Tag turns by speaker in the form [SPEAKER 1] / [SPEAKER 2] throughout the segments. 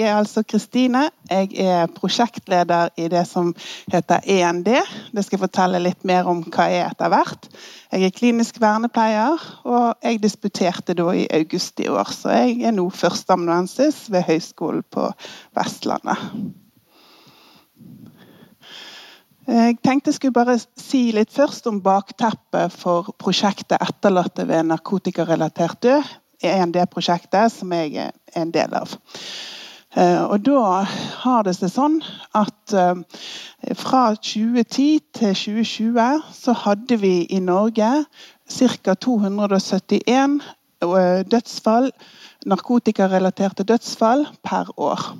[SPEAKER 1] Jeg er altså Kristine. Jeg er prosjektleder i det som heter END. Det skal jeg fortelle litt mer om hva jeg er etter hvert. Jeg er klinisk vernepleier, og jeg disputerte da i august i år. Så jeg er nå førsteamanuensis ved Høgskolen på Vestlandet. Jeg tenkte jeg skulle bare si litt først om bakteppet for prosjektet 'Etterlatte ved narkotikarelatert død'. END-prosjektet som jeg er en del av. Eh, og da har det seg sånn at eh, fra 2010 til 2020 så hadde vi i Norge ca. 271 eh, dødsfall, narkotikarelaterte dødsfall per år.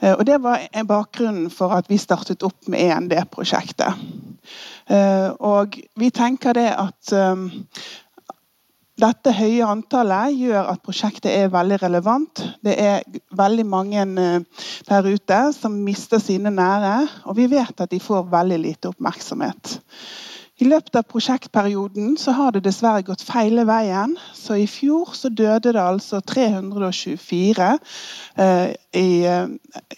[SPEAKER 1] Og Det var bakgrunnen for at vi startet opp med END-prosjektet. Og Vi tenker det at dette høye antallet gjør at prosjektet er veldig relevant. Det er veldig mange eh, der ute som mister sine nære, og vi vet at de får veldig lite oppmerksomhet. I løpet av prosjektperioden så har det dessverre gått feile veien. Så I fjor så døde det altså 324 eh, i, eh,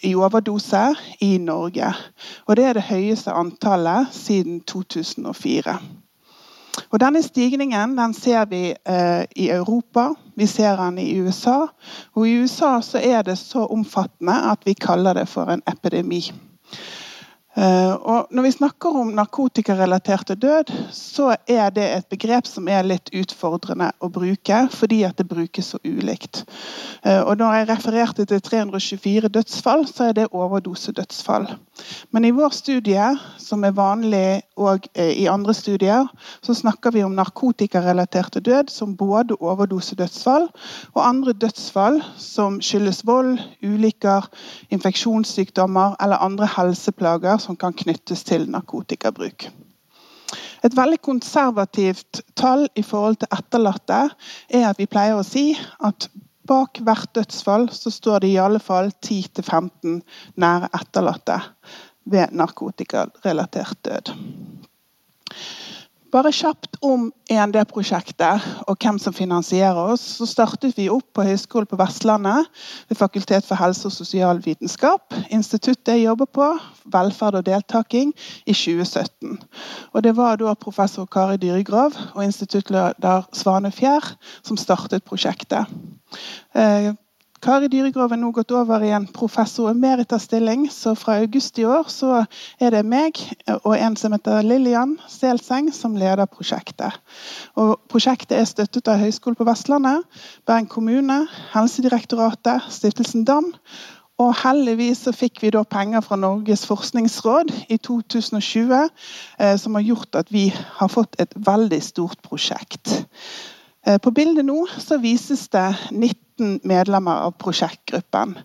[SPEAKER 1] i overdose i Norge. Og Det er det høyeste antallet siden 2004. Og Denne stigningen den ser vi eh, i Europa, vi ser den i USA. Og I USA så er det så omfattende at vi kaller det for en epidemi. Uh, og når vi snakker om narkotikarelaterte død, så er det et begrep som er litt utfordrende å bruke, fordi at det brukes så ulikt. Uh, og når jeg refererte til 324 dødsfall, så er det overdosedødsfall. Men i vår studie, som er vanlig og uh, i andre studier, så snakker vi om narkotikarelaterte død som både overdosedødsfall og andre dødsfall som skyldes vold, ulykker, infeksjonssykdommer eller andre helseplager som kan knyttes til narkotikabruk. Et veldig konservativt tall i forhold til etterlatte er at vi pleier å si at bak hvert dødsfall så står det i alle fall 10-15 nære etterlatte ved narkotikarelatert død. Bare kjapt om END-prosjektet og hvem som finansierer oss. Så startet vi opp på Høgskolen på Vestlandet ved Fakultet for helse- og sosialvitenskap. Instituttet jeg jobber på, velferd og deltaking, i 2017. Og Det var da professor Kari Dyregrov og instituttleder Svane Fjær som startet prosjektet. Kari Dyregrove nå gått over i en professor emerita-stilling, så fra august i år så er det meg og en som heter Lillian Selseng, som leder prosjektet. Og prosjektet er støttet av Høgskolen på Vestlandet, Bergen kommune, Helsedirektoratet, Stiftelsen DAM. Og heldigvis så fikk vi da penger fra Norges forskningsråd i 2020, eh, som har gjort at vi har fått et veldig stort prosjekt. Eh, på bildet nå så vises det 19 medlemmer av prosjektgruppen.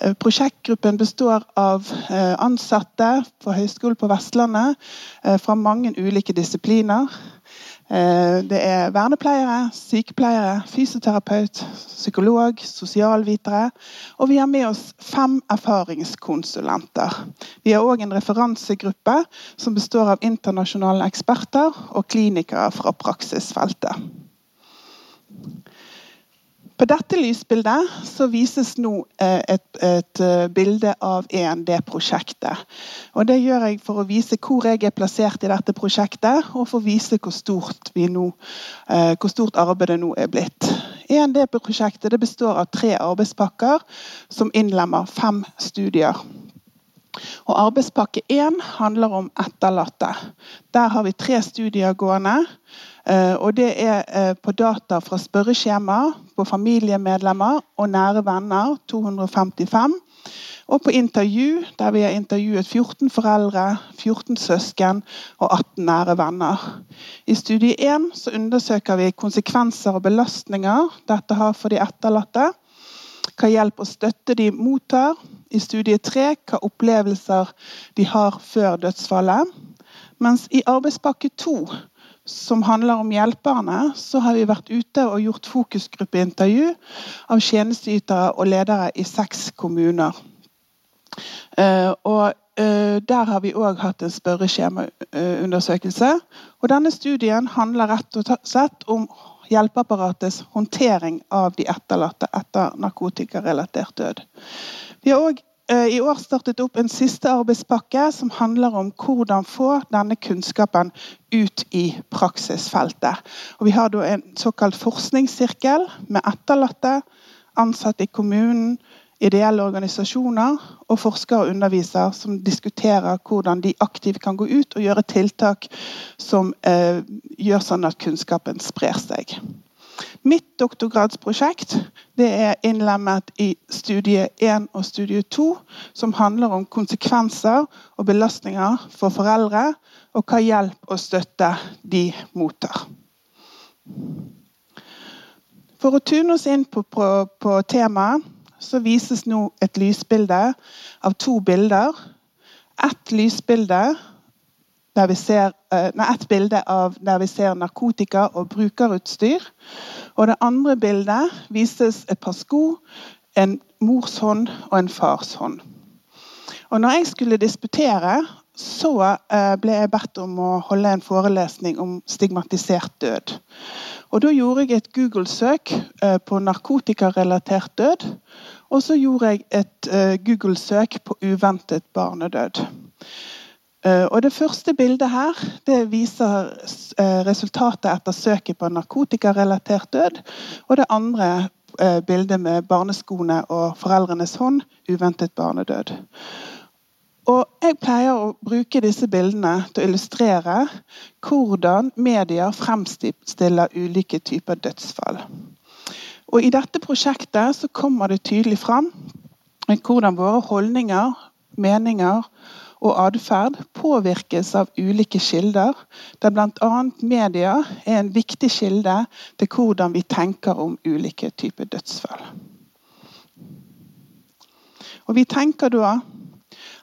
[SPEAKER 1] Eh, prosjektgruppen består av eh, ansatte på Høgskolen på Vestlandet fra mange ulike disipliner. Det er vernepleiere, sykepleiere, fysioterapeut, psykolog, sosialvitere. Og vi har med oss fem erfaringskonsulenter. Vi har òg en referansegruppe som består av internasjonale eksperter og klinikere fra praksisfeltet. På dette lysbildet så vises nå eh, et, et eh, bilde av END-prosjektet. Og Det gjør jeg for å vise hvor jeg er plassert i dette prosjektet, og for å vise hvor stort, nå, eh, hvor stort arbeidet nå er blitt. END-prosjektet består av tre arbeidspakker som innlemmer fem studier. Og Arbeidspakke 1 handler om etterlatte. Der har vi tre studier gående. Eh, og Det er eh, på data fra spørreskjema på familiemedlemmer og nære venner, 255. Og på intervju, der vi har intervjuet 14 foreldre, 14 søsken og 18 nære venner. I studie 1 så undersøker vi konsekvenser og belastninger dette har for de etterlatte. Hva hjelp og støtte de mottar. I studie tre hva opplevelser de har før dødsfallet. Mens i arbeidspakke to, som handler om hjelperne, så har vi vært ute og gjort fokusgruppeintervju av tjenesteytere og ledere i seks kommuner. Uh, og uh, Der har vi òg hatt en spørreskjemaundersøkelse. Og Denne studien handler rett og slett om hjelpeapparatets håndtering av de etterlatte etter narkotikarelatert død. Vi har òg eh, i år startet opp en siste arbeidspakke som handler om hvordan få denne kunnskapen ut i praksisfeltet. Og vi har en såkalt forskningssirkel med etterlatte, ansatte i kommunen, ideelle organisasjoner og forskere og undervisere som diskuterer hvordan de aktivt kan gå ut og gjøre tiltak som eh, gjør sånn at kunnskapen sprer seg. Mitt doktorgradsprosjekt er innlemmet i studie 1 og studie 2, som handler om konsekvenser og belastninger for foreldre, og hva hjelp og støtte de mottar. For å tune oss inn på, på, på temaet så vises nå et lysbilde av to bilder. Ett lysbilde der vi ser, eh, nei, et bilde av der vi ser narkotika og brukerutstyr. Og det andre bildet vises et par sko, en mors hånd og en fars hånd. Og når jeg skulle disputere, så eh, ble jeg bedt om å holde en forelesning om stigmatisert død. Og Da gjorde jeg et Google-søk eh, på narkotikarelatert død. Og så gjorde jeg et eh, Google-søk på uventet barnedød. Eh, og Det første bildet her det viser resultatet etter søket på narkotikarelatert død. Og det andre bildet med barneskoene og foreldrenes hånd uventet barnedød. Og Jeg pleier å bruke disse bildene til å illustrere hvordan medier fremstiller ulike typer dødsfall. Og I dette prosjektet så kommer det tydelig fram hvordan våre holdninger, meninger og atferd påvirkes av ulike kilder, der bl.a. media er en viktig kilde til hvordan vi tenker om ulike typer dødsfall. Og Vi tenker da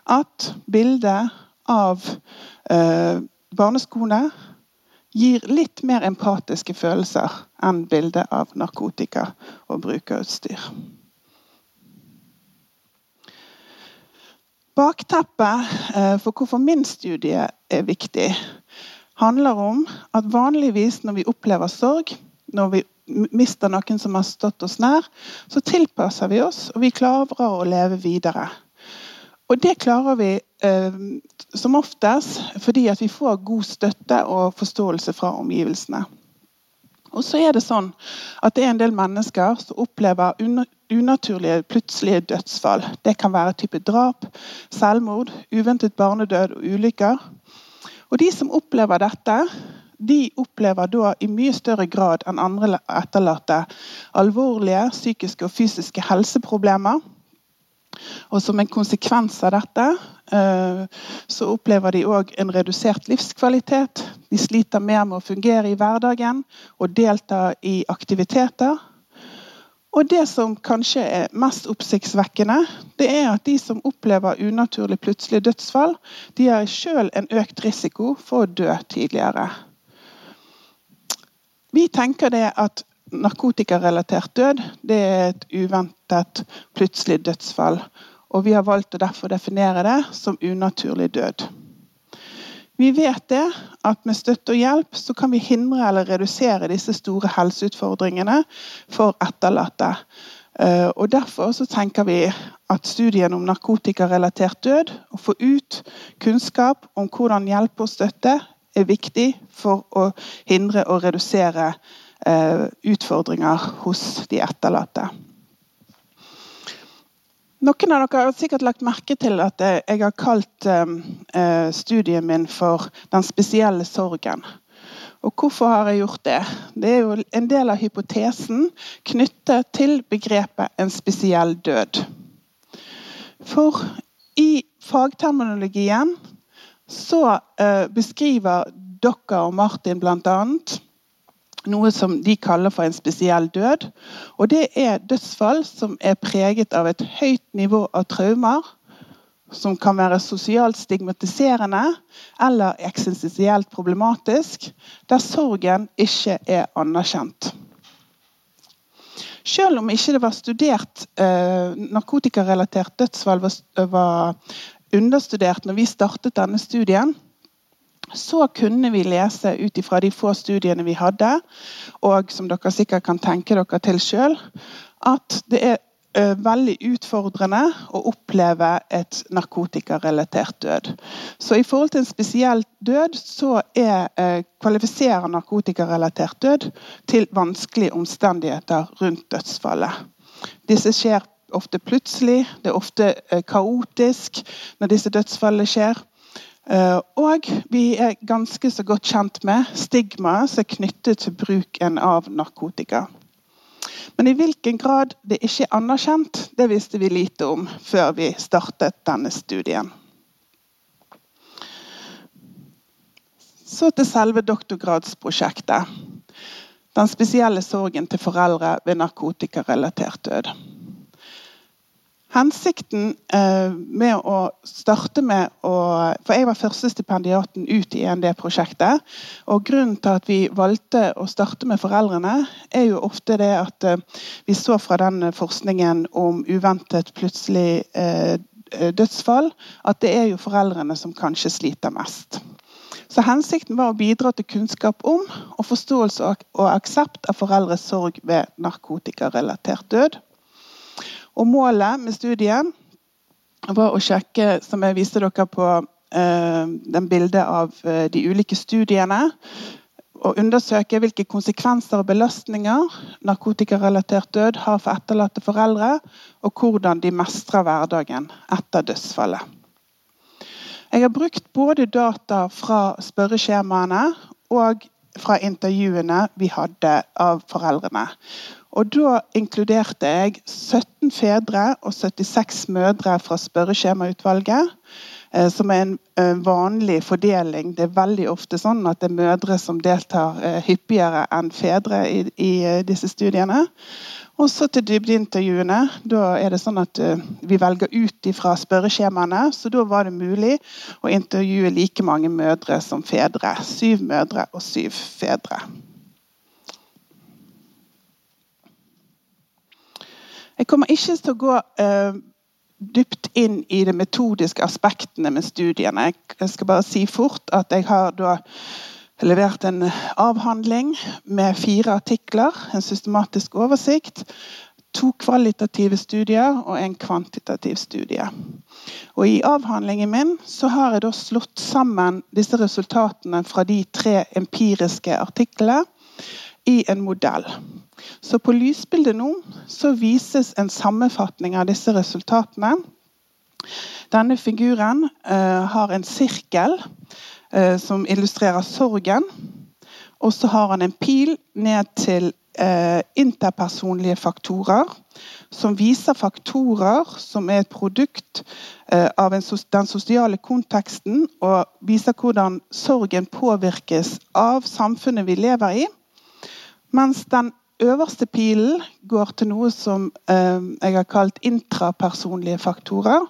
[SPEAKER 1] at bildet av eh, barneskoene gir litt mer empatiske følelser enn bildet av narkotika og brukerutstyr. Bakteppet eh, for hvorfor min studie er viktig, handler om at vanligvis når vi opplever sorg, når vi mister noen som har stått oss nær, så tilpasser vi oss, og vi klarer å leve videre. Og det klarer vi eh, som oftest fordi at vi får god støtte og forståelse fra omgivelsene. Og så er Det sånn at det er en del mennesker som opplever unaturlige, plutselige dødsfall. Det kan være type drap, selvmord, uventet barnedød og ulykker. Og De som opplever dette, de opplever da i mye større grad enn andre etterlatte alvorlige psykiske og fysiske helseproblemer og Som en konsekvens av dette eh, så opplever de òg en redusert livskvalitet. De sliter mer med å fungere i hverdagen og delta i aktiviteter. Og Det som kanskje er mest oppsiktsvekkende, det er at de som opplever unaturlig plutselig dødsfall, de har sjøl en økt risiko for å dø tidligere. Vi tenker det at narkotikarelatert død det er et uventet, plutselig dødsfall. Og vi har valgt å derfor definere det som unaturlig død. Vi vet det at med støtte og hjelp så kan vi hindre eller redusere disse store helseutfordringene for etterlatte. Eh, og Derfor så tenker vi at studien om narkotikarelatert død, å få ut kunnskap om hvordan hjelpe og støtte, er viktig for å hindre og redusere utfordringer hos de etterlatte. Noen av dere har sikkert lagt merke til at jeg har kalt eh, studien min for 'Den spesielle sorgen'. Og Hvorfor har jeg gjort det? Det er jo en del av hypotesen knyttet til begrepet 'en spesiell død'. For i fagterminologien så beskriver dere og Martin bl.a noe som de kaller for en spesiell død. Og Det er dødsfall som er preget av et høyt nivå av traumer, som kan være sosialt stigmatiserende eller eksistensielt problematisk, der sorgen ikke er anerkjent. Selv om ikke det var studert eh, narkotikarelatert dødsfall var, var understudert når vi startet denne studien, så kunne vi lese ut ifra de få studiene vi hadde, og som dere sikkert kan tenke dere til sjøl, at det er veldig utfordrende å oppleve et narkotikarelatert død. Så i forhold til en spesiell død, så er, uh, kvalifiserer narkotikarelatert død til vanskelige omstendigheter rundt dødsfallet. Disse skjer ofte plutselig, det er ofte kaotisk når disse dødsfallene skjer. Eh, og vi er ganske så godt kjent med stigmaet som er knyttet til bruken av narkotika. Men i hvilken grad det ikke er anerkjent, det visste vi lite om før vi startet denne studien. Så til selve doktorgradsprosjektet. Den spesielle sorgen til foreldre ved narkotikarelatert død. Hensikten eh, med å starte med å For jeg var første stipendiaten ut i END-prosjektet. og Grunnen til at vi valgte å starte med foreldrene, er jo ofte det at eh, vi så fra den forskningen om uventet plutselig eh, dødsfall, at det er jo foreldrene som kanskje sliter mest. Så Hensikten var å bidra til kunnskap om og forståelse og aksept av foreldres sorg ved narkotikarelatert død. Og målet med studien var å sjekke, som jeg viste dere på eh, den bildet av eh, de ulike studiene, og undersøke hvilke konsekvenser og belastninger narkotikarelatert død har for etterlatte foreldre, og hvordan de mestrer hverdagen etter dødsfallet. Jeg har brukt både data fra spørreskjemaene og fra intervjuene vi hadde av foreldrene. Og Da inkluderte jeg 17 fedre og 76 mødre fra spørreskjemautvalget. Eh, som er en vanlig fordeling. Det er veldig ofte sånn at det er mødre som deltar eh, hyppigere enn fedre i, i eh, disse studiene. Og så til dybdeintervjuene. Da er det sånn at Vi velger ut fra spørreskjemaene, så da var det mulig å intervjue like mange mødre som fedre. Syv mødre og syv fedre. Jeg kommer ikke til å gå uh, dypt inn i de metodiske aspektene med studiene. Jeg skal bare si fort at jeg har da levert en avhandling med fire artikler, en systematisk oversikt, to kvalitative studier og en kvantitativ studie. Og I avhandlingen min så har jeg da slått sammen disse resultatene fra de tre empiriske artiklene i en modell. Så på lysbildet nå så vises en sammenfatning av disse resultatene. Denne figuren eh, har en sirkel eh, som illustrerer sorgen. Og så har han en pil ned til eh, interpersonlige faktorer, som viser faktorer som er et produkt av en, den sosiale konteksten, og viser hvordan sorgen påvirkes av samfunnet vi lever i. Mens den øverste pilen går til noe som eh, jeg har kalt intrapersonlige faktorer.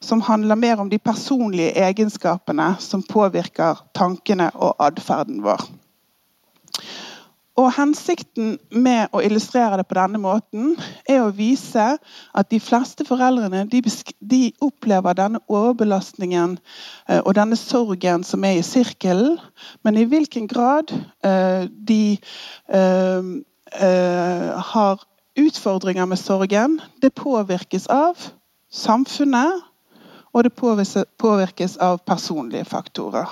[SPEAKER 1] Som handler mer om de personlige egenskapene som påvirker tankene og atferden vår. Og Hensikten med å illustrere det på denne måten er å vise at de fleste foreldrene de, de opplever denne overbelastningen eh, og denne sorgen som er i sirkelen, men i hvilken grad eh, de eh, har utfordringer med sorgen, det påvirkes av samfunnet, og det påvirkes av personlige faktorer.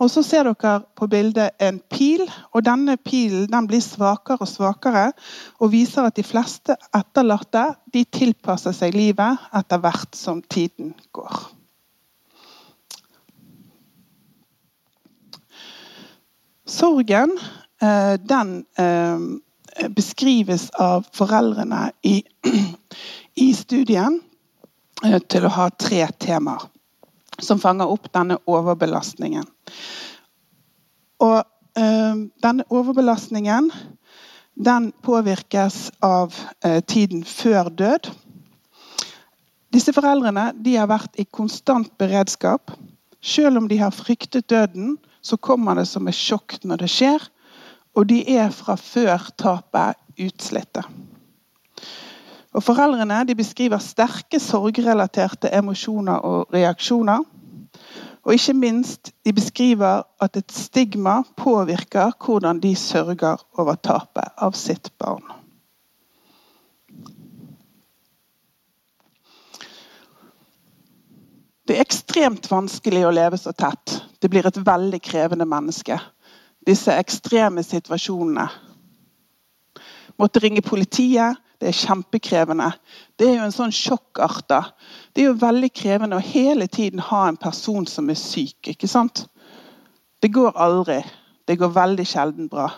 [SPEAKER 1] Og Så ser dere på bildet en pil, og denne pilen den blir svakere og svakere og viser at de fleste etterlatte de tilpasser seg livet etter hvert som tiden går. Sorgen Eh, den eh, beskrives av foreldrene i, i studien eh, til å ha tre temaer som fanger opp denne overbelastningen. Og denne overbelastningen den påvirkes av tiden før død. Disse foreldrene har vært i konstant beredskap. Selv om de har fryktet døden, så kommer det som et sjokk når det skjer. Og de er fra før tapet utslitte. Og Foreldrene beskriver sterke sorgrelaterte emosjoner og reaksjoner. Og ikke minst, de beskriver at et stigma påvirker hvordan de sørger over tapet av sitt barn. Det er ekstremt vanskelig å leve så tett. Det blir et veldig krevende menneske. Disse ekstreme situasjonene. Måtte ringe politiet. Det er kjempekrevende. Det er jo en sånn sjokkarta. Det er jo veldig krevende å hele tiden ha en person som er syk. ikke sant? Det går aldri. Det går veldig sjelden bra.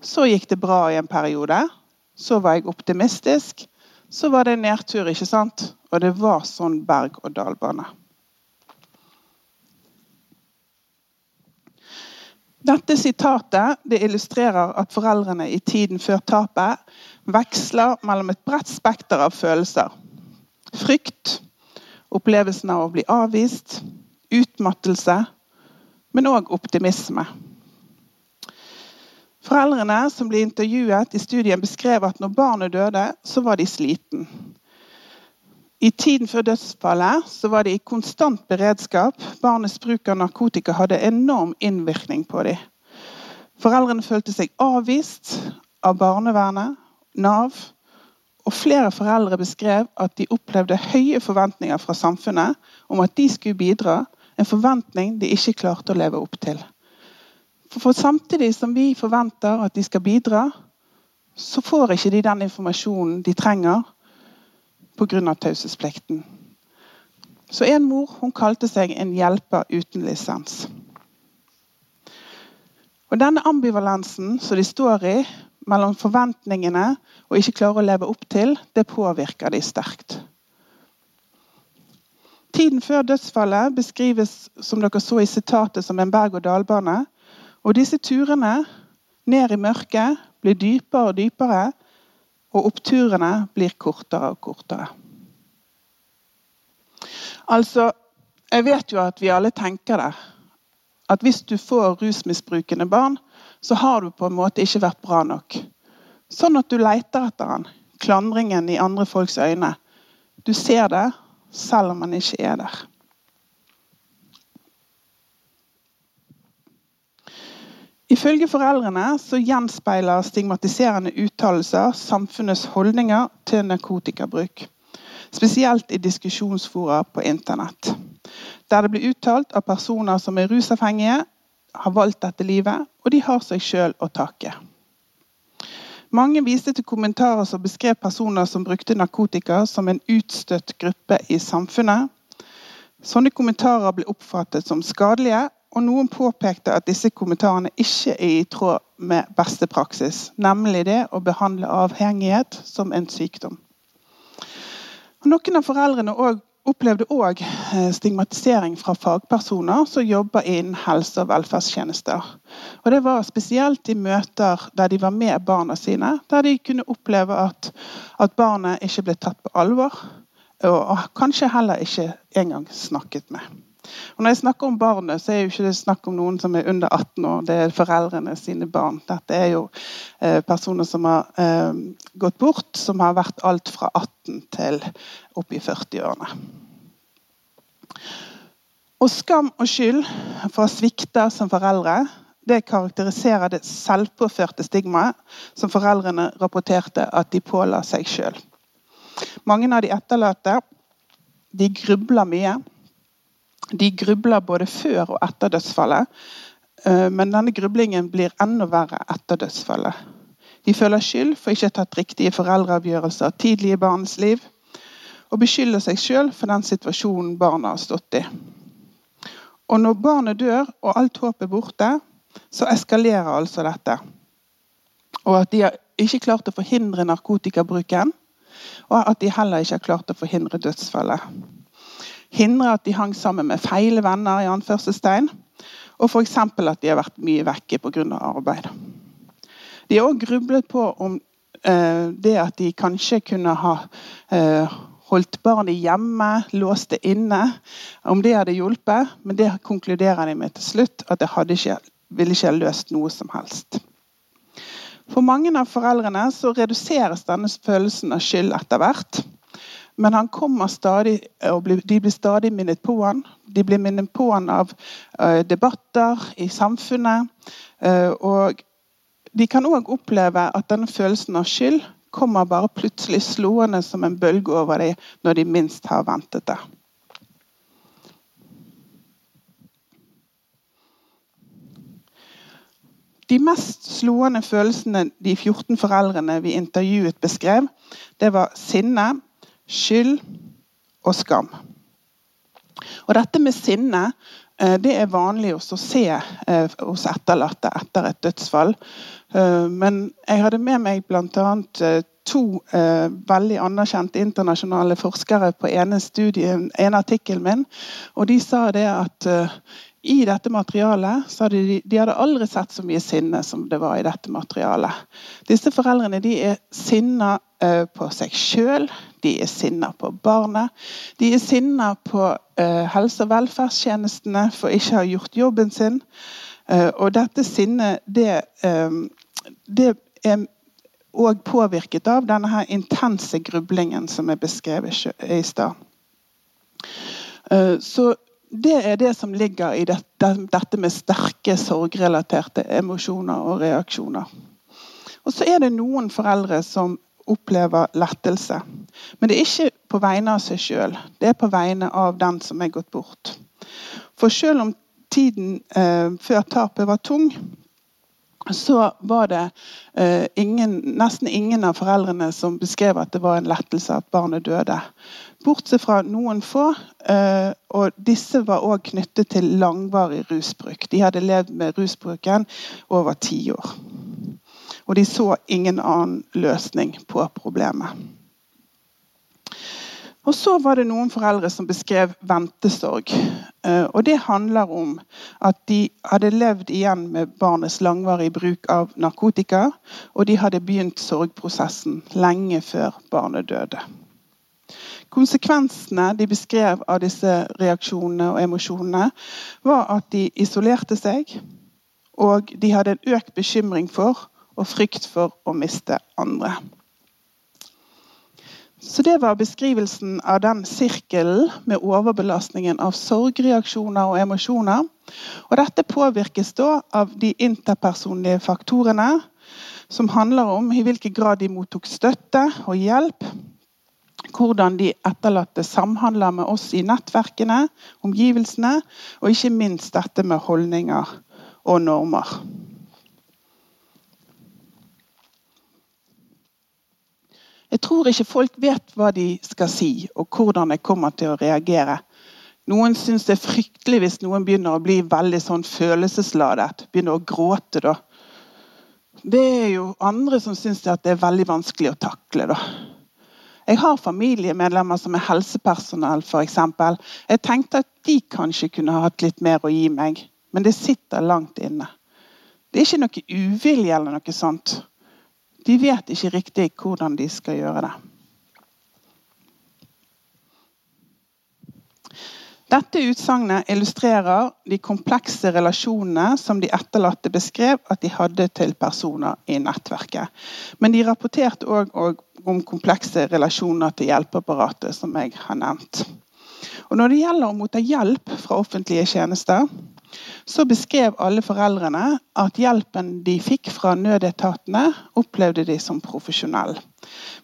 [SPEAKER 1] Så gikk det bra i en periode. Så var jeg optimistisk. Så var det nedtur, ikke sant? Og det var sånn berg-og-dal-bane. Dette sitatet det illustrerer at foreldrene i tiden før tapet veksler mellom et bredt spekter av følelser. Frykt, opplevelsen av å bli avvist, utmattelse, men òg optimisme. Foreldrene som ble intervjuet i studien, beskrev at når barnet døde, så var de sliten. I tiden før dødsfallet så var de i konstant beredskap. Barnets bruk av narkotika hadde enorm innvirkning på dem. Foreldrene følte seg avvist av barnevernet, Nav. Og flere foreldre beskrev at de opplevde høye forventninger fra samfunnet om at de skulle bidra, en forventning de ikke klarte å leve opp til. For, for samtidig som vi forventer at de skal bidra, så får ikke de den informasjonen de trenger pga. taushetsplikten. Så en mor hun kalte seg en hjelper uten lisens. Og Denne ambivalensen som de står i mellom forventningene og ikke klarer å leve opp til, det påvirker de sterkt. Tiden før dødsfallet beskrives som dere så i sitatet som en berg-og-dal-bane. Og disse turene ned i mørket blir dypere og dypere og oppturene blir kortere og kortere. Altså, Jeg vet jo at vi alle tenker det. At hvis du får rusmisbrukende barn, så har du på en måte ikke vært bra nok. Sånn at du leter etter han. Klandringen i andre folks øyne. Du ser det selv om han ikke er der. Ifølge foreldrene så gjenspeiler stigmatiserende uttalelser samfunnets holdninger til narkotikabruk. Spesielt i diskusjonsfora på Internett. Der det blir uttalt at personer som er rusavhengige, har valgt dette livet, og de har seg sjøl å takke. Mange viste til kommentarer som beskrev personer som brukte narkotika som en utstøtt gruppe i samfunnet. Sånne kommentarer ble oppfattet som skadelige og noen påpekte at disse kommentarene ikke er i tråd med beste praksis, nemlig det å behandle avhengighet som en sykdom. Noen av foreldrene opplevde òg eh, stigmatisering fra fagpersoner som jobber innen helse- og velferdstjenester. Og Det var spesielt i møter der de var med barna sine, der de kunne oppleve at, at barnet ikke ble tatt på alvor, og kanskje heller ikke engang snakket med. Og når jeg snakker om barnet, så er jo ikke snakk om noen som er under 18 år. Det er foreldrene sine barn. Dette er jo eh, personer som har eh, gått bort, som har vært alt fra 18 til opp i 40-årene. Og skam og skyld for å svikte som foreldre det karakteriserer det selvpåførte stigmaet som foreldrene rapporterte at de påla seg sjøl. Mange av de etterlatte de grubler mye de grubler både før og etter dødsfallet. Eh, men denne grublingen blir enda verre etter dødsfallet. De føler skyld for ikke å ha tatt riktige foreldreavgjørelser tidlig i barnets liv. Og beskylder seg sjøl for den situasjonen barna har stått i. Og når barnet dør og alt håp er borte, så eskalerer altså dette. Og at de har ikke klart å forhindre narkotikabruken, og at de heller ikke har klart å forhindre dødsfallet hindre at de hang sammen med feil venner, i anførselstegn, og f.eks. at de har vært mye vekke pga. arbeid. De har òg grublet på om eh, det at de kanskje kunne ha eh, holdt barnet hjemme, låst det inne, om det hadde hjulpet. Men det konkluderer de med til slutt at det ikke, ville ikke ha løst noe som helst. For mange av foreldrene så reduseres denne følelsen av skyld etter hvert. Men han kommer stadig, og de blir stadig minnet på han. De blir minnet på han av uh, debatter i samfunnet. Uh, og de kan òg oppleve at denne følelsen av skyld kommer bare plutselig slående som en bølge over dem når de minst har ventet det. De mest slående følelsene de 14 foreldrene vi intervjuet, beskrev, det var sinne, skyld og skam. Og dette med sinne eh, det er vanlig å se eh, hos etterlatte etter et dødsfall. Eh, men jeg hadde med meg bl.a. to veldig anerkjente internasjonale forskere på ene, studien, en artikkel min. Og de sa det at i dette materialet så hadde de, de hadde aldri sett så mye sinne som det var i dette materialet. Disse foreldrene de er sinna på seg sjøl, de er sinna på barnet. De er sinna på eh, helse- og velferdstjenestene for ikke å ha gjort jobben sin. Eh, og dette sinnet, det, det er òg påvirket av denne her intense grublingen som er beskrevet i stad. Så det er det som ligger i dette med sterke sorgrelaterte emosjoner og reaksjoner. Og så er det noen foreldre som opplever lettelse. Men det er ikke på vegne av seg sjøl, det er på vegne av den som er gått bort. For selv om tiden eh, før tapet var tung, så var det eh, ingen, nesten ingen av foreldrene som beskrev at det var en lettelse at barnet døde. Bortsett fra noen få. Eh, og disse var òg knyttet til langvarig rusbruk. De hadde levd med rusbruken over ti år. Og de så ingen annen løsning på problemet. Og så var det noen foreldre som beskrev ventesorg. Eh, og Det handler om at de hadde levd igjen med barnets langvarige bruk av narkotika. Og de hadde begynt sorgprosessen lenge før barnet døde. Konsekvensene de beskrev av disse reaksjonene og emosjonene, var at de isolerte seg, og de hadde en økt bekymring for og frykt for å miste andre. Så Det var beskrivelsen av den sirkelen med overbelastningen av sorgreaksjoner og emosjoner. Og Dette påvirkes da av de interpersonlige faktorene, som handler om i hvilken grad de mottok støtte og hjelp. Hvordan de etterlatte samhandler med oss i nettverkene, omgivelsene, og ikke minst dette med holdninger og normer. Jeg tror ikke folk vet hva de skal si, og hvordan jeg kommer til å reagere. Noen syns det er fryktelig hvis noen begynner å bli veldig sånn følelsesladet. Begynner å gråte. da. Det er jo andre som syns det er veldig vanskelig å takle. da. Jeg har familiemedlemmer som er helsepersonell, f.eks. Jeg tenkte at de kanskje kunne hatt litt mer å gi meg, men det sitter langt inne. Det er ikke noe uvilje eller noe sånt. De vet ikke riktig hvordan de skal gjøre det. Dette utsagnet illustrerer de komplekse relasjonene som de etterlatte beskrev at de hadde til personer i nettverket. Men de rapporterte òg om komplekse relasjoner til hjelpeapparatet, som jeg har nevnt. Og Når det gjelder å motta hjelp fra offentlige tjenester, så beskrev alle foreldrene at hjelpen de fikk fra nødetatene, opplevde de som profesjonell.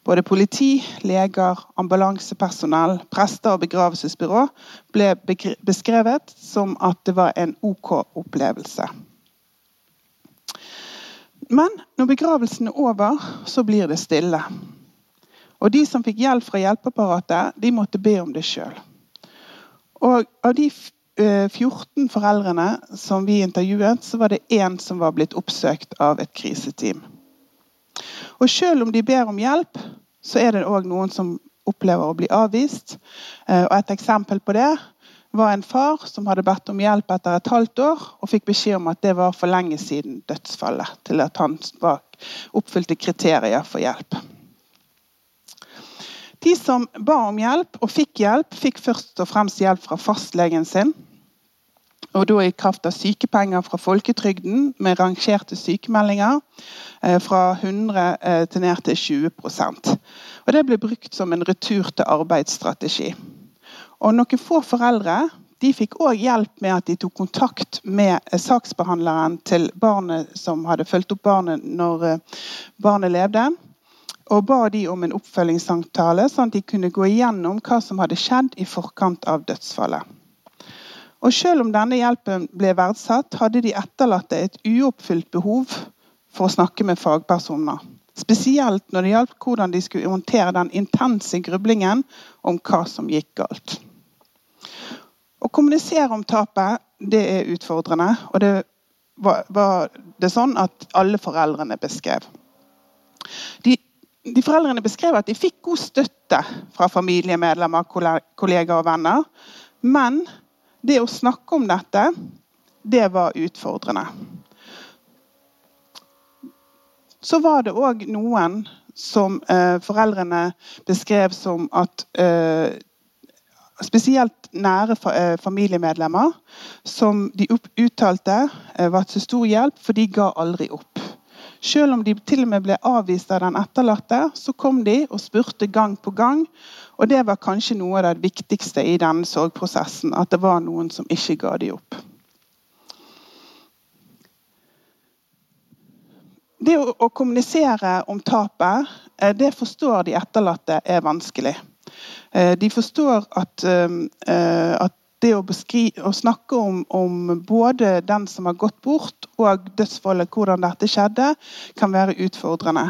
[SPEAKER 1] Både politi, leger, ambulansepersonell, prester og begravelsesbyrå ble beskrevet som at det var en OK opplevelse. Men når begravelsen er over, så blir det stille. Og de som fikk hjelp fra hjelpeapparatet, de måtte be om det sjøl. Og av de 14 eh, foreldrene som vi intervjuet, så var det én som var blitt oppsøkt av et kriseteam. Og selv om de ber om hjelp, så er det òg noen som opplever å bli avvist. Eh, og Et eksempel på det var en far som hadde bedt om hjelp etter et halvt år, og fikk beskjed om at det var for lenge siden dødsfallet til at han oppfylte kriterier for hjelp. De som ba om hjelp og fikk hjelp, fikk først og fremst hjelp fra fastlegen sin. og da i kraft av sykepenger fra folketrygden med rangerte sykemeldinger eh, fra 100 eh, til ned til 20 Og Det ble brukt som en retur til arbeidsstrategi. Og Noen få foreldre de fikk òg hjelp med at de tok kontakt med eh, saksbehandleren til barnet som hadde fulgt opp barnet når barnet levde. Og ba de om en oppfølgingssamtale, sånn at de kunne gå igjennom hva som hadde skjedd i forkant av dødsfallet. Og Selv om denne hjelpen ble verdsatt, hadde de etterlatte et uoppfylt behov for å snakke med fagpersoner. Spesielt når det gjaldt hvordan de skulle håndtere den intense grublingen om hva som gikk galt. Å kommunisere om tapet det er utfordrende, og det var, var det sånn at alle foreldrene beskrev. De, de foreldrene beskrev at de fikk god støtte fra familiemedlemmer, kollegaer og venner. Men det å snakke om dette, det var utfordrende. Så var det òg noen som eh, foreldrene beskrev som at eh, Spesielt nære fa eh, familiemedlemmer som de uttalte eh, var til stor hjelp, for de ga aldri opp. Selv om de til og med ble avvist av den etterlatte, så kom de og spurte gang på gang og det var kanskje noe av det viktigste i denne sorgprosessen. At det var noen som ikke ga de opp. Det å, kommunisere om tapet, eh, det forstår de etterlatte er vanskelig. Eh, de forstår at, eh, at det å, å snakke om, om, både den som har gått bort, og dødsfallet, hvordan dette skjedde, kan være utfordrende.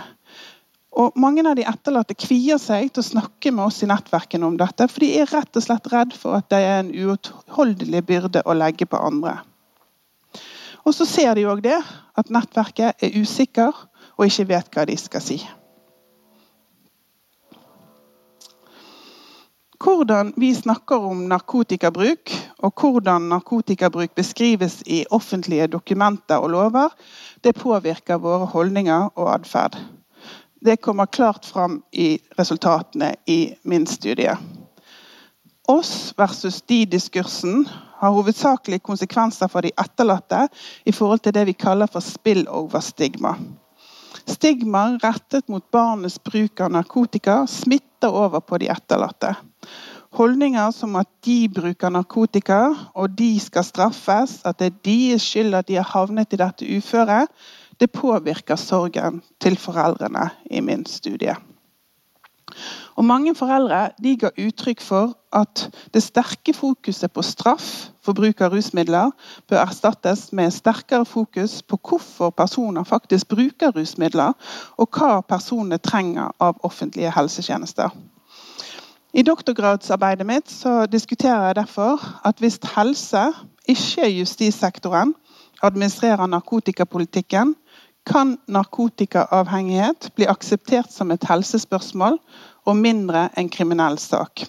[SPEAKER 1] Og Mange av de etterlatte kvier seg til å snakke med oss i nettverkene om dette, for de er rett og slett redd for at det er en uutholdelig byrde å legge på andre. Og så ser de òg det, at nettverket er usikker og ikke vet hva de skal si. Hvordan vi snakker om narkotikabruk, og hvordan narkotikabruk beskrives i offentlige dokumenter og lover, det påvirker våre holdninger og atferd. Det kommer klart fram i resultatene i min studie. Oss versus de-diskursen har hovedsakelig konsekvenser for de etterlatte i forhold til det vi kaller for spill-over-stigma. Stigma rettet mot barnets bruk av narkotika smitter over på de etterlatte. Holdninger som at de bruker narkotika, og de skal straffes, at det er deres skyld at de har havnet i dette uføret, det påvirker sorgen til foreldrene i min studie. Og Mange foreldre de ga uttrykk for at det sterke fokuset på straff for bruk av rusmidler bør erstattes med sterkere fokus på hvorfor personer faktisk bruker rusmidler, og hva personene trenger av offentlige helsetjenester. I doktorgradsarbeidet mitt diskuterer jeg derfor at hvis helse, ikke justissektoren, administrerer narkotikapolitikken, kan narkotikaavhengighet bli akseptert som et helsespørsmål og mindre en kriminell sak.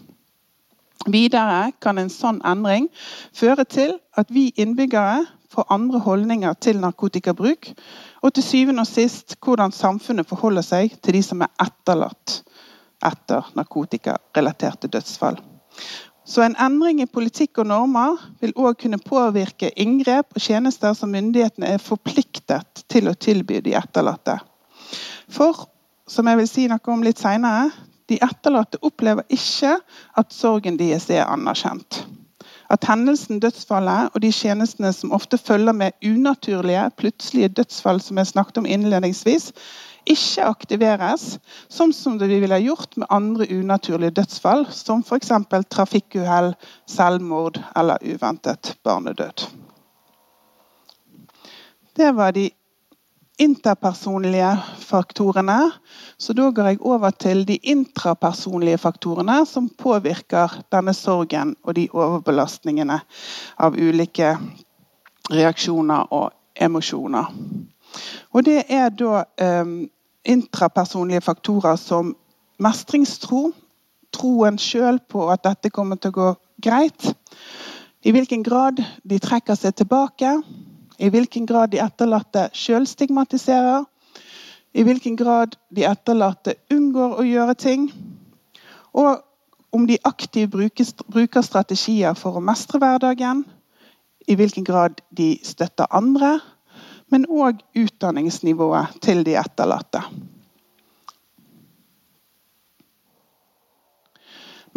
[SPEAKER 1] Videre kan en sånn endring føre til at vi innbyggere får andre holdninger til narkotikabruk, og til syvende og sist hvordan samfunnet forholder seg til de som er etterlatt etter narkotikarelaterte dødsfall. Så en endring i politikk og normer vil òg kunne påvirke inngrep og tjenester som myndighetene er forpliktet til å tilby de etterlatte. For, som jeg vil si noe om litt senere, de etterlatte opplever ikke at sorgen deres er anerkjent. At hendelsen, dødsfallet og de tjenestene som ofte følger med unaturlige, plutselige dødsfall, som jeg snakket om innledningsvis, ikke aktiveres, sånn som det vi ville gjort med andre unaturlige dødsfall, som f.eks. trafikkuhell, selvmord eller uventet barnedød. Det var de interpersonlige faktorene. Så da går jeg over til de intrapersonlige faktorene som påvirker denne sorgen og de overbelastningene av ulike reaksjoner og emosjoner. Og det er da um, intrapersonlige faktorer som mestringstro, troen sjøl på at dette kommer til å gå greit, i hvilken grad de trekker seg tilbake, i hvilken grad de etterlatte sjøl stigmatiserer, i hvilken grad de etterlatte unngår å gjøre ting, og om de aktivt bruker strategier for å mestre hverdagen, i hvilken grad de støtter andre, men òg utdanningsnivået til de etterlatte.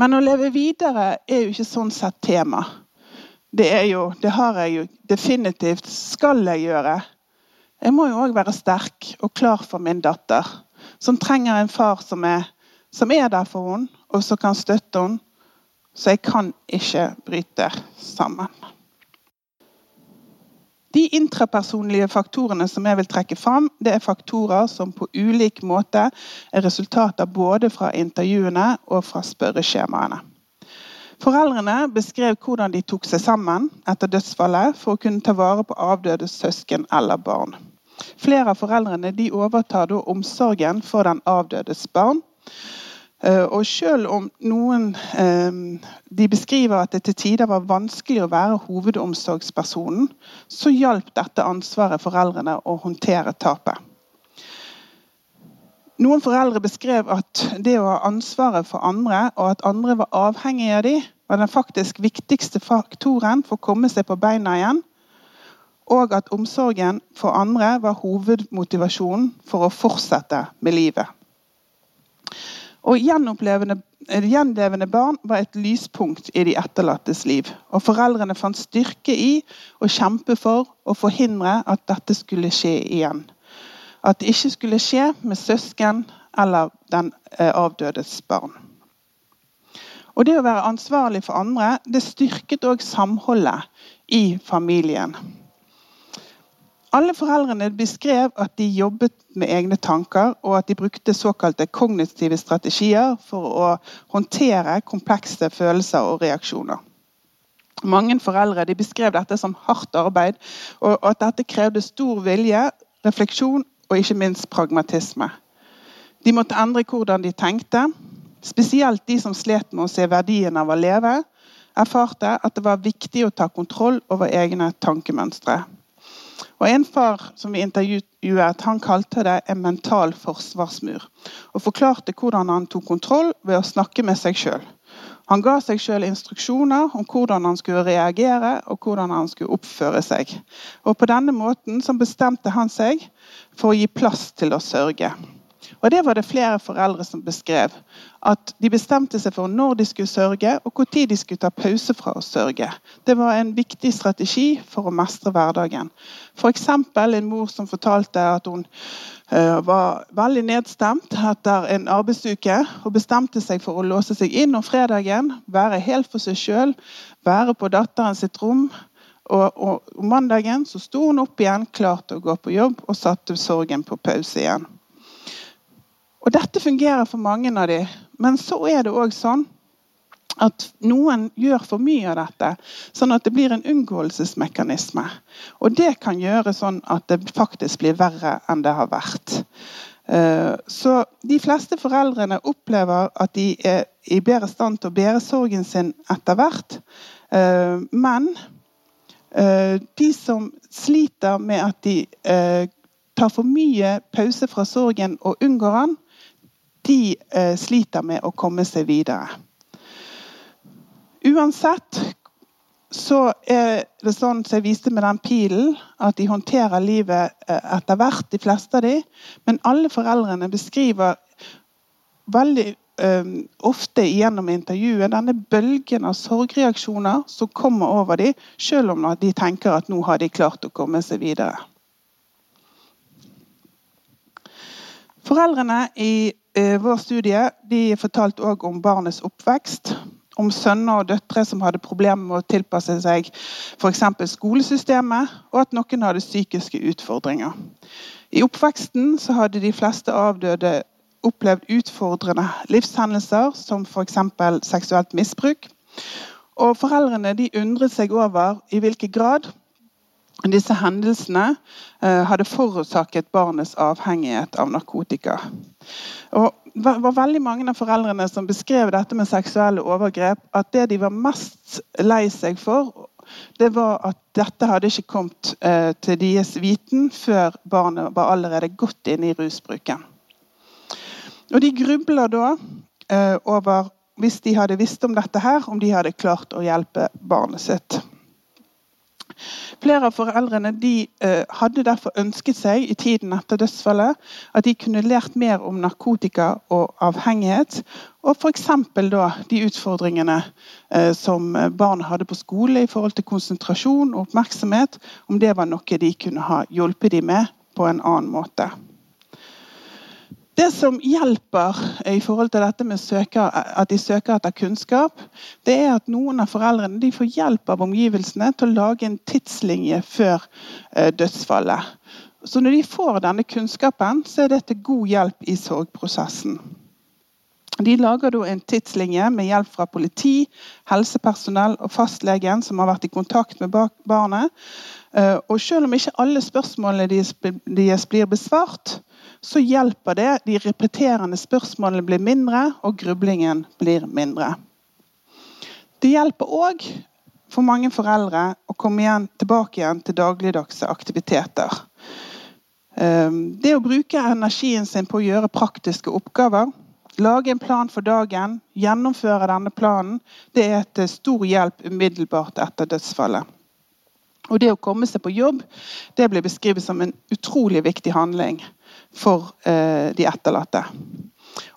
[SPEAKER 1] Men å leve videre er jo ikke sånn sett tema. Det, jo, det har jeg jo definitivt skal jeg gjøre. Jeg må jo òg være sterk og klar for min datter, som trenger en far som er, som er der for henne, og som kan støtte henne. Så jeg kan ikke bryte sammen. De intrapersonlige faktorene som jeg vil trekke fram, det er faktorer som på ulik måte er resultater både fra intervjuene og fra spørreskjemaene. Foreldrene beskrev hvordan de tok seg sammen etter dødsfallet for å kunne ta vare på avdøde søsken eller barn. Flere av foreldrene overtar da omsorgen for den avdødes barn. Eh, og selv om noen eh, de beskriver at det til tider var vanskelig å være hovedomsorgspersonen, så hjalp dette ansvaret foreldrene å håndtere tapet. Noen foreldre beskrev at det å ha ansvaret for andre, og at andre var avhengige av dem, var den faktisk viktigste faktoren for å komme seg på beina igjen. Og at omsorgen for andre var hovedmotivasjonen for å fortsette med livet. Og Gjenlevende barn var et lyspunkt i de etterlattes liv. Og Foreldrene fant styrke i å kjempe for å forhindre at dette skulle skje igjen. At det ikke skulle skje med søsken eller den eh, avdødes barn. Og Det å være ansvarlig for andre det styrket òg samholdet i familien. Alle foreldrene beskrev at de jobbet med egne tanker, og at de brukte såkalte kognitive strategier for å håndtere komplekse følelser og reaksjoner. Mange foreldre beskrev dette som hardt arbeid, og at dette krevde stor vilje, refleksjon og ikke minst pragmatisme. De måtte endre hvordan de tenkte. Spesielt de som slet med å se verdien av å leve, erfarte at det var viktig å ta kontroll over egne tankemønstre. Og En far som vi intervjuet, han kalte det en mental forsvarsmur. Og forklarte hvordan han tok kontroll ved å snakke med seg sjøl. Han ga seg sjøl instruksjoner om hvordan han skulle reagere og hvordan han skulle oppføre seg. Og På denne måten bestemte han seg for å gi plass til å sørge. Og Det var det flere foreldre som beskrev. At de bestemte seg for når de skulle sørge, og når de skulle ta pause fra å sørge. Det var en viktig strategi for å mestre hverdagen. F.eks. en mor som fortalte at hun uh, var veldig nedstemt etter en arbeidsuke og bestemte seg for å låse seg inn om fredagen, være helt for seg sjøl, være på datteren sitt rom. Og, og mandagen så sto hun opp igjen, klar til å gå på jobb, og satte sorgen på pause igjen. Og Dette fungerer for mange av dem, men så er det òg sånn at noen gjør for mye av dette, sånn at det blir en unngåelsesmekanisme. Og det kan gjøre sånn at det faktisk blir verre enn det har vært. Eh, så de fleste foreldrene opplever at de er i bedre stand til å bære sorgen sin etter hvert. Eh, men eh, de som sliter med at de tar for mye pause fra sorgen og unngår den, de eh, sliter med å komme seg videre. Uansett så er det sånn som jeg viste med den pilen, at de håndterer livet eh, etter hvert, de fleste av dem. Men alle foreldrene beskriver veldig um, ofte gjennom intervjuet denne bølgen av sorgreaksjoner som kommer over dem, selv om de tenker at nå har de klart å komme seg videre. Foreldrene i Eh, vår studie de fortalte òg om barnets oppvekst. Om sønner og døtre som hadde problemer med å tilpasse seg f.eks. skolesystemet, og at noen hadde psykiske utfordringer. I oppveksten hadde de fleste avdøde opplevd utfordrende livshendelser, som f.eks. seksuelt misbruk. Og Foreldrene undret seg over i hvilken grad disse hendelsene eh, hadde forårsaket barnets avhengighet av narkotika. Og det var veldig mange av foreldrene som beskrev dette med seksuelle overgrep. At det de var mest lei seg for, det var at dette hadde ikke kommet eh, til deres viten før barnet var allerede godt inne i rusbruken. Og De grubler da eh, over, hvis de hadde visst om dette her, om de hadde klart å hjelpe barnet sitt. Flere av foreldrene de, eh, hadde derfor ønsket seg i tiden etter dødsfallet at de kunne lært mer om narkotika og avhengighet. Og f.eks. de utfordringene eh, som barn hadde på skole i forhold til konsentrasjon og oppmerksomhet. Om det var noe de kunne ha hjulpet dem med på en annen måte. Det som hjelper i forhold til dette med søker, at de søker etter kunnskap, det er at noen av foreldrene får hjelp av omgivelsene til å lage en tidslinje før eh, dødsfallet. Så når de får denne kunnskapen, så er det til god hjelp i sorgprosessen. De lager en tidslinje med hjelp fra politi, helsepersonell og fastlegen som har vært i kontakt med barnet. Eh, og Selv om ikke alle spørsmålene deres blir besvart, så hjelper det. De repeterende spørsmålene blir mindre, og grublingen blir mindre. Det hjelper òg for mange foreldre å komme igjen, tilbake igjen til dagligdagse aktiviteter. Ehm, det å bruke energien sin på å gjøre praktiske oppgaver, lage en plan for dagen, gjennomføre denne planen, det er til stor hjelp umiddelbart etter dødsfallet. Og Det å komme seg på jobb det blir beskrevet som en utrolig viktig handling for eh, de etterlatte.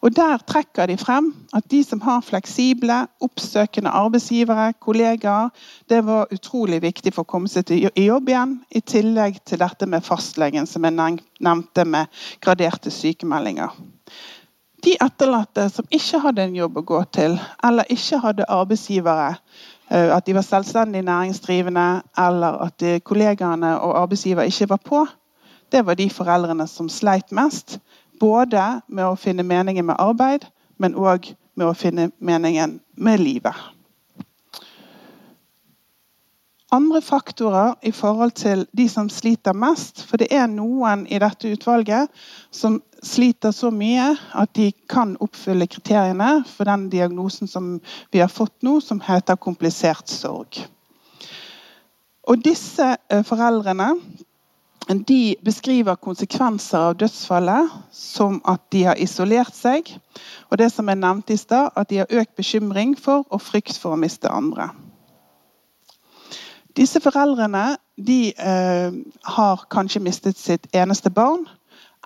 [SPEAKER 1] Og Der trekker de frem at de som har fleksible, oppsøkende arbeidsgivere, kollegaer, det var utrolig viktig for å komme seg til jobb igjen, i tillegg til dette med fastlegen, som jeg nevnte med graderte sykemeldinger. De etterlatte som ikke hadde en jobb å gå til, eller ikke hadde arbeidsgivere, at de var selvstendig næringsdrivende, eller at kollegaene og arbeidsgiver ikke var på, det var de foreldrene som sleit mest. Både med å finne meningen med arbeid, men òg med å finne meningen med livet. Andre faktorer i forhold til de som sliter mest, for det er noen i dette utvalget som sliter så mye at de kan oppfylle kriteriene for den diagnosen som vi har fått nå, som heter komplisert sorg. Og disse eh, foreldrene de beskriver konsekvenser av dødsfallet som at de har isolert seg. Og det som jeg nevnte i sted, at de har økt bekymring for og frykt for å miste andre. Disse foreldrene de, eh, har kanskje mistet sitt eneste barn.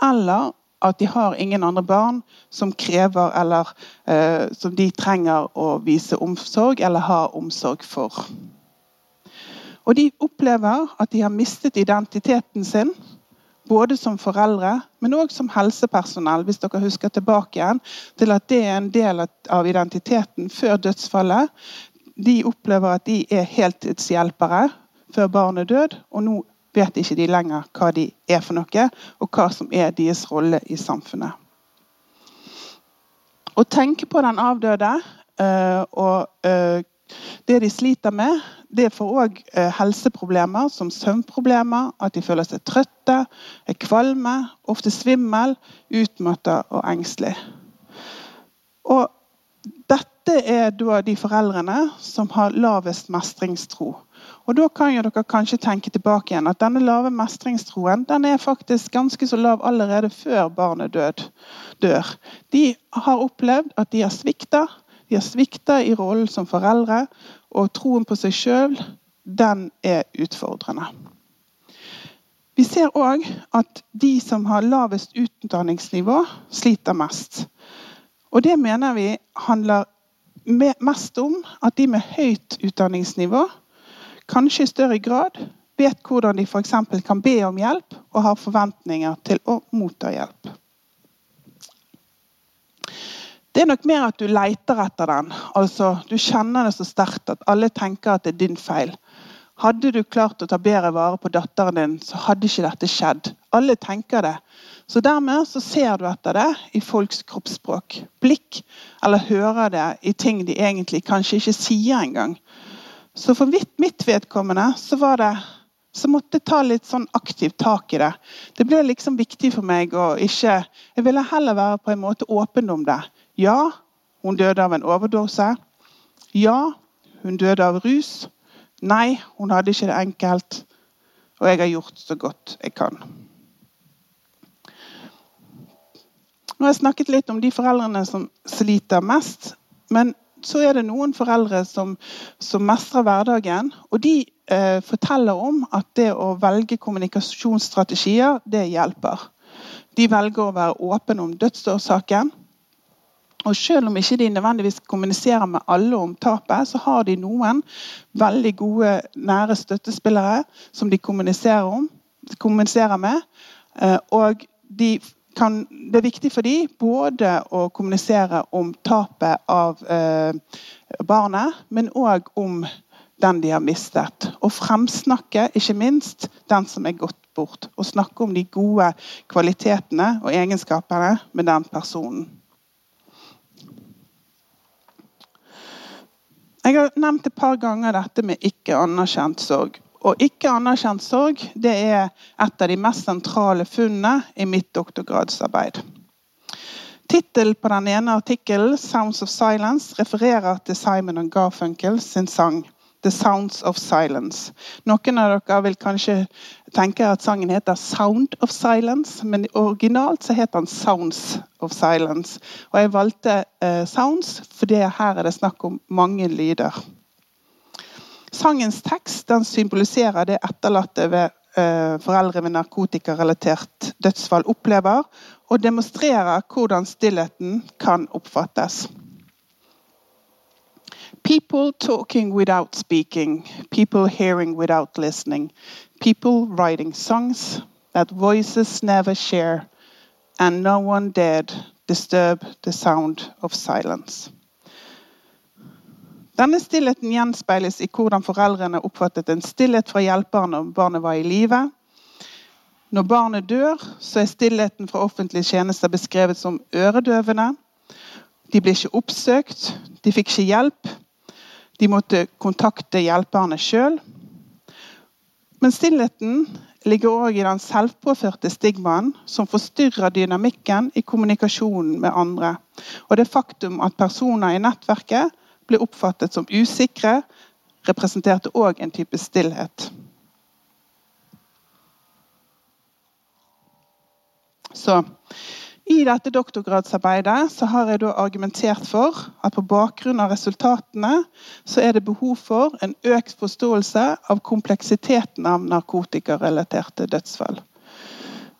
[SPEAKER 1] Eller at de har ingen andre barn som krever eller eh, som de trenger å vise omsorg eller ha omsorg for. Og de opplever at de har mistet identiteten sin, både som foreldre, men òg som helsepersonell. Hvis dere husker tilbake igjen til at det er en del av identiteten før dødsfallet. De opplever at de er heltidshjelpere før barnet død, og nå vet ikke de lenger hva de er for noe, og hva som er deres rolle i samfunnet. Å tenke på den avdøde uh, og uh, det de sliter med, det får òg eh, helseproblemer som søvnproblemer, at de føler seg trøtte, er kvalme, ofte svimmel, utmatta og engstelig. Og dette er da de foreldrene som har lavest mestringstro. Og Da kan jo dere kanskje tenke tilbake igjen at denne lave mestringstroen den er faktisk ganske så lav allerede før barnet død, dør. De har opplevd at de har svikta. De har svikta i rollen som foreldre, og troen på seg sjøl, er utfordrende. Vi ser òg at de som har lavest utdanningsnivå, sliter mest. Og det mener vi handler mest om at de med høyt utdanningsnivå kanskje i større grad vet hvordan de f.eks. kan be om hjelp og har forventninger til å motta hjelp. Det er nok mer at du leter etter den. Altså, Du kjenner det så sterkt at alle tenker at det er din feil. Hadde du klart å ta bedre vare på datteren din, så hadde ikke dette skjedd. Alle tenker det. Så Dermed så ser du etter det i folks kroppsspråk. Blikk, eller hører det i ting de egentlig kanskje ikke sier engang. Så for mitt, mitt vedkommende så var det så måtte jeg ta litt sånn aktivt tak i det. Det ble liksom viktig for meg å ikke Jeg ville heller være på en måte åpen om det. Ja, hun døde av en overdose. Ja, hun døde av rus. Nei, hun hadde ikke det enkelt. Og jeg har gjort så godt jeg kan. Nå har jeg snakket litt om de foreldrene som sliter mest. Men så er det noen foreldre som, som mestrer hverdagen. Og de eh, forteller om at det å velge kommunikasjonsstrategier, det hjelper. De velger å være åpne om dødsårsaken. Og selv om ikke de nødvendigvis kommuniserer med alle om tapet, så har de noen veldig gode, nære støttespillere som de kommuniserer, om, kommuniserer med. Eh, og de kan, det er viktig for dem både å kommunisere om tapet av eh, barnet, men òg om den de har mistet. Og fremsnakke ikke minst den som er gått bort. Og snakke om de gode kvalitetene og egenskapene med den personen. Jeg har nevnt et par ganger dette med ikke anerkjent sorg. Og ikke anerkjent sorg det er et av de mest sentrale funnene i mitt doktorgradsarbeid. Tittelen på den ene artikkelen, 'Sounds of Silence', refererer til Simon og Garfunkel sin sang 'The Sounds of Silence'. Noen av dere vil kanskje tenke at sangen heter 'Sound of Silence', men originalt så heter den 'Sounds of Silence'. Og jeg valgte uh, 'Sounds' for her er det snakk om mange lyder. Sangens tekst den symboliserer det etterlatte ved uh, foreldre med narkotikarelatert dødsfall opplever, og demonstrerer hvordan stillheten kan oppfattes. People talking without speaking, people hearing without listening, people writing songs that voices never share, and no one dared disturb the sound of silence. Denne stillheten gjenspeiles i hvordan foreldrene oppfattet en stillhet fra hjelperen når barnet var i live. Når barnet dør, så er stillheten fra offentlige tjenester beskrevet som øredøvende. De ble ikke oppsøkt, de fikk ikke hjelp. De måtte kontakte hjelperne sjøl. Men stillheten ligger òg i den selvpåførte stigmaen som forstyrrer dynamikken i kommunikasjonen med andre. Og det faktum at personer i nettverket ble oppfattet som usikre, representerte òg en type stillhet. Så i dette doktorgradsarbeidet så har jeg argumentert for at på bakgrunn av resultatene så er det behov for en økt forståelse av kompleksiteten av narkotikarelaterte dødsfall.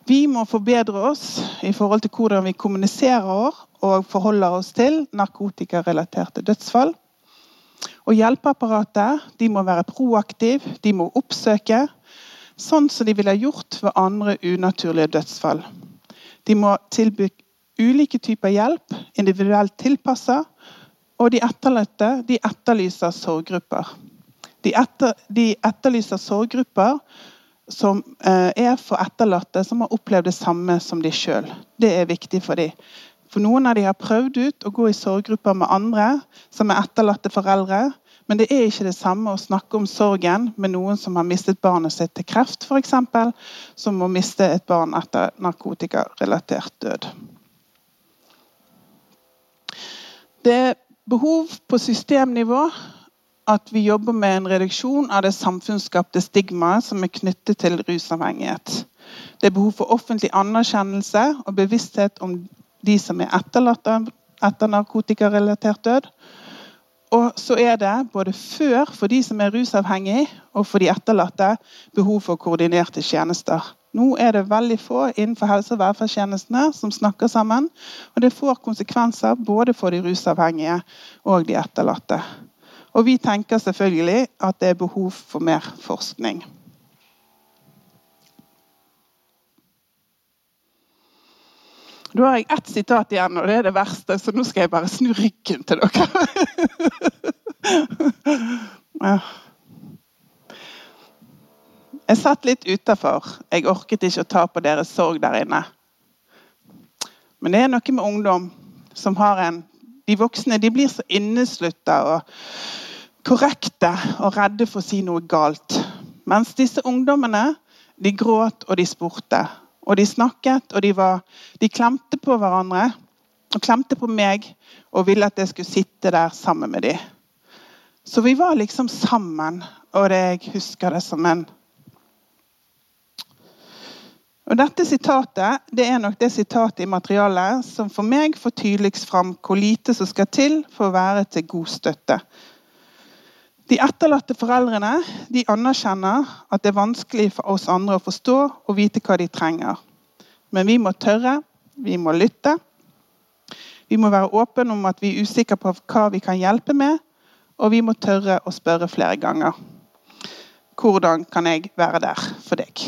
[SPEAKER 1] Vi må forbedre oss i forhold til hvordan vi kommuniserer og forholder oss til narkotikarelaterte dødsfall. Og Hjelpeapparatet de må være proaktiv, de må oppsøke, sånn som de ville gjort ved andre unaturlige dødsfall. De må tilby ulike typer hjelp, individuelt tilpassa, og de etterlatte de etterlyser sorggrupper. De, etter, de etterlyser sorggrupper som eh, er for etterlatte som har opplevd det samme som de sjøl. Det er viktig for dem. For Noen av dem har prøvd ut å gå i sorggrupper med andre som er etterlatte foreldre. Men det er ikke det samme å snakke om sorgen med noen som har mistet barnet sitt til kreft, f.eks., som å miste et barn etter narkotikarelatert død. Det er behov på systemnivå at vi jobber med en reduksjon av det samfunnsskapte stigmaet som er knyttet til rusavhengighet. Det er behov for offentlig anerkjennelse og bevissthet om de som er etterlatt etter narkotikarelatert død. Og så er det både før for de som er rusavhengige, og for de etterlatte behov for koordinerte tjenester. Nå er det veldig få innenfor helse- og velferdstjenestene som snakker sammen. Og det får konsekvenser både for de rusavhengige og de etterlatte. Og vi tenker selvfølgelig at det er behov for mer forskning. Da har jeg ett sitat igjen, og det er det verste, så nå skal jeg bare snu ryggen til dere. Jeg satt litt utafor. Jeg orket ikke å ta på deres sorg der inne. Men det er noe med ungdom som har en De voksne de blir så inneslutta og korrekte og redde for å si noe galt. Mens disse ungdommene de gråt og de spurte. Og de snakket, og de, var, de klemte på hverandre. Og klemte på meg og ville at jeg skulle sitte der sammen med dem. Så vi var liksom sammen, og det, jeg husker det som en Og Dette sitatet det er nok det sitatet i materialet som for meg får tydeligst fram hvor lite som skal til for å være til god støtte. De etterlatte foreldrene de anerkjenner at det er vanskelig for oss andre å forstå og vite hva de trenger. Men vi må tørre, vi må lytte. Vi må være åpne om at vi er usikre på hva vi kan hjelpe med, og vi må tørre å spørre flere ganger. Hvordan kan jeg være der for deg?